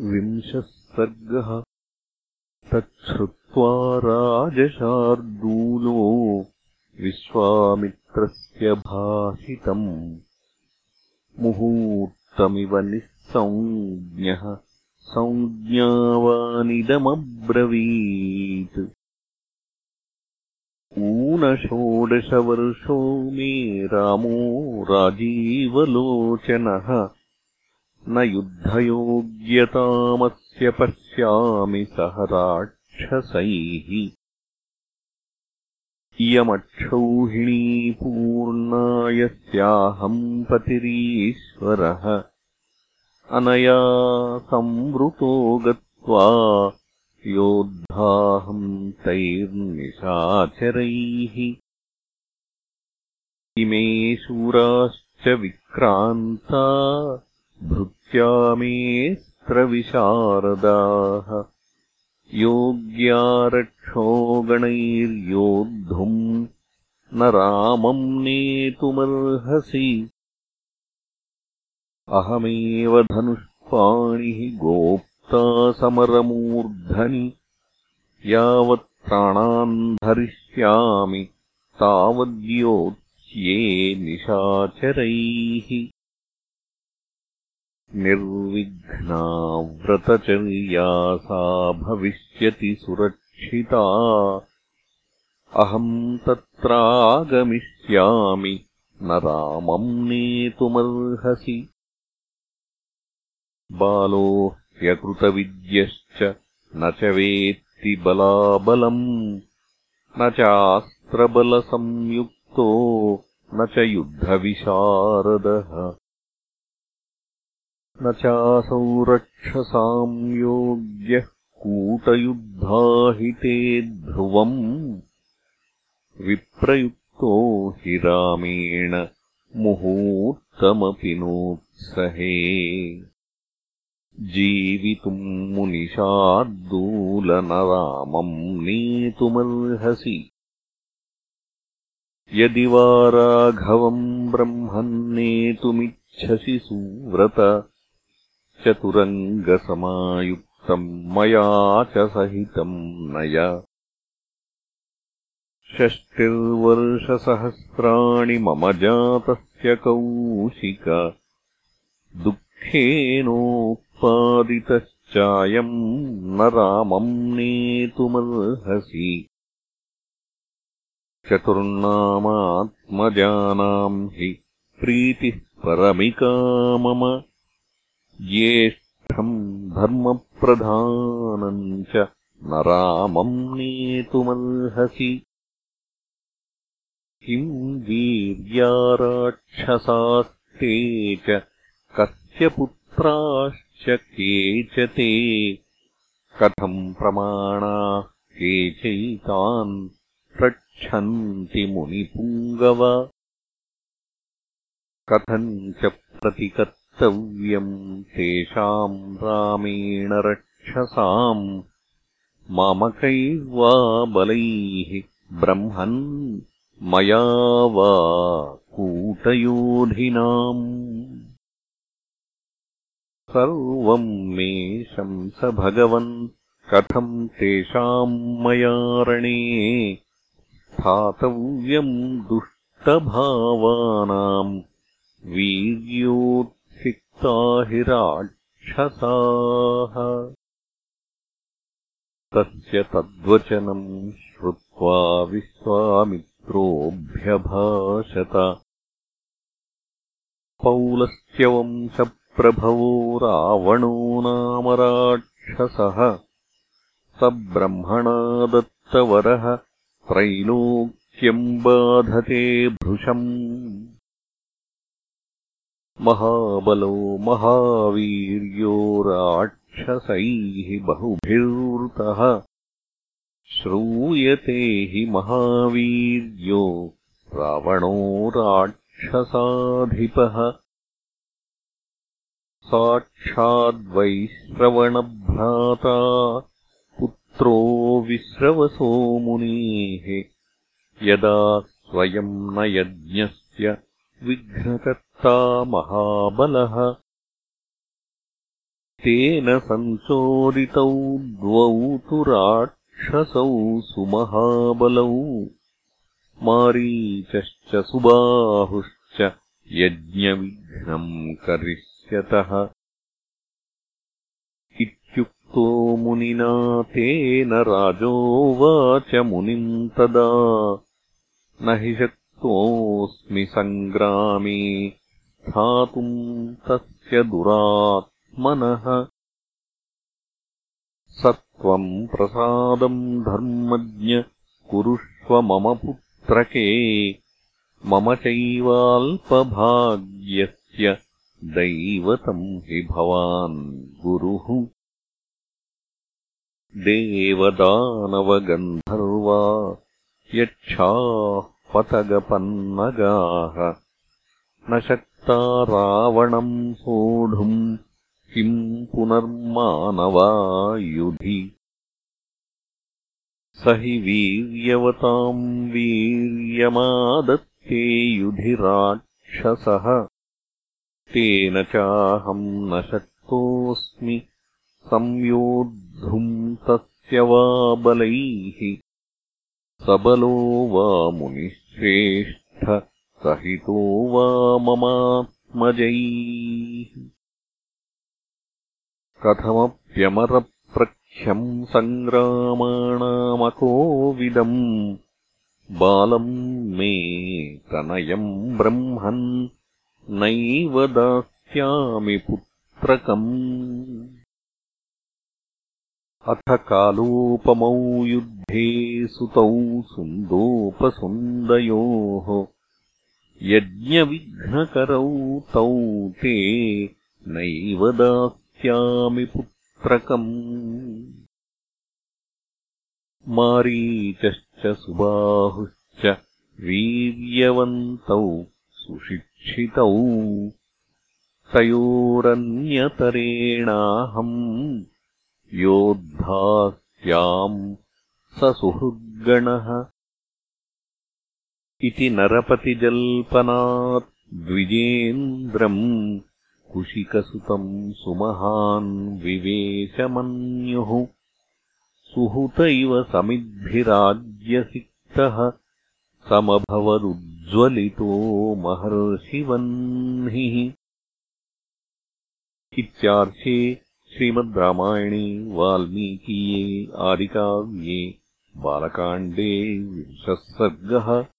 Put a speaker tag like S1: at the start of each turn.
S1: विंशः सर्गः तच्छ्रुत्वा राजशार्दूलो विश्वामित्रस्य भाषितम् मुहूर्तमिव निःसंज्ञः। संज्ञावानिदमब्रवीत्। ऊनषोडशवर्षो मे रामो राजीवलोचनः न युद्धयोग्यतामस्य पश्यामि सह राक्षसैः। इयमक्षौहिणी पूर्णा यस्याहम् पतिरीश्वरः। अनया संवृतो गत्वा योद्धाहम् तैर्निशाचरैः। इमे शूराश्च विक्रान्ता भृत्यामेऽस्त्रविशारदाः योग्यारक्षोगणैर्योद्धुम् न रामम् नेतुमर्हसि। अहमेव धनुष्पाणिः गोप्ता समरमूर्धनि। यावत् प्राणान् धरिष्यामि तावद्योच्ये निशाचरैः निर्विघ्ना व्रतचर्या सा भविष्यति सुरक्षिता। अहम् तत्रागमिष्यामि न रामम् नेतुमर्हसि। बालो ह्यकृतविद्यश्च न च वेत्ति बलाबलम् न चास्त्रबलसंयुक्तो न च युद्धविशारदः न चासौ रक्षसाम् योग्यः कूटयुद्धाहिते ध्रुवम् विप्रयुक्तो हि रामेण मुहूर्तमपि नोत्सहे। जीवितुम् मुनिशार्दूलनरामम् नेतुमर्हसि। यदि वा राघवम् ब्रह्मन्नेतुमिच्छसि सुव्रत चतुरङ्गसमायुक्तम् मया च सहितम् नय। षष्टिर्वर्षसहस्राणि मम जातस्य कौशिक। दुःखेनोत्पादितश्चायम् न रामम् नेतुमर्हसि। चतुर्नामात्मजानाम् हि प्रीतिः परमिका मम ज्येष्ठम् धर्मप्रधानम् च न रामम् नेतुमर्हसि। किम् वीर्याराक्षसास्ते च कस्य पुत्राश्च के च ते कथम् प्रमाणाः केचैतान् रक्षन्ति मुनिपुङ्गव। कथम् च प्रतिकत् कर्तव्यम् तेषाम् रामेण रक्षसाम् मामकैर्वा बलैः ब्रह्मन् मया वा कूटयोधिनाम्। सर्वम् मे शंस भगवन् कथम् तेषाम् मयारणे स्थातव्यम् दुष्टभावानाम् वीर्योत् हि राक्षसाः। तस्य तद्वचनम् श्रुत्वा विश्वामित्रोऽभ्यभाषत। पौलस्त्यवंशप्रभवो रावणो नाम राक्षसः। स ब्रह्मणा दत्तवरः त्रैलोक्यम् बाधते भृशम् महाबलो महावीर्यो राक्षसैः बहुभिर्वृतः। श्रूयते हि महावीर्यो रावणो राक्षसाधिपः। साक्षाद्वैश्रवणभ्राता पुत्रो विश्रवसो मुनेः। यदा स्वयम् न यज्ञस्य विघ्नकर्ता महाबलः तेन सञ्चोदितौ द्वौ तु राक्षसौ सुमहाबलौ। मारीचश्च सुबाहुश्च यज्ञविघ्नम् करिष्यतः। इत्युक्तो मुनिना तेन राजोवाच मुनिम् तदा। न हि शक्तोऽस्मि सङ्ग्रामे स्थातुम् तस्य दुरात्मनः। स त्वम् प्रसादम् धर्मज्ञ कुरुष्व मम पुत्रके। मम चैवाल्पभाग्यस्य दैवतम् हि भवान् गुरुः। देवदानवगन्धर्वा यक्षाः पतगपन्नगाः न शक्ता रावणम् सोढुम् किम् पुनर्मानवायुधि। स हि वीर्यवताम् वीर्यमादत् ते युधिराक्षसः तेन चाहम् न शक्तोऽस्मि संयोद्धुम् तस्य वा बलैः सबलो वा मुनिश्रेष्ठ सहितो वा ममात्मजैः। कथमप्यमरप्रख्यम् सङ्ग्रामाणामकोविदम् बालम् मे तनयम् ब्रह्मन् नैव दास्यामि पुत्रकम्। अथ कालोपमौ युद्धे सुतौ सुन्दोपसुन्दयोः यज्ञविघ्नकरौ तौ ते नैव दास्यामि पुत्रकम्। मारीचश्च सुबाहुश्च वीर्यवन्तौ सुशिक्षितौ। तयोरन्यतरेणाहम् योद्धास्याम् स सुहृद्गणः इति नरपतिजल्पनात् द्विजेन्द्रम् कुशिकसुतम् सुमहान् विवेशमन्युः। सुहुत इव समिद्भिराज्यसिक्तः। समभवदुज्ज्वलितो महर्षिवह्निः। इत्यार्थे श्रीमद् रामायणे वाल्मीकीये आदिकाव्ये बालकाण्डे विंशः सर्गः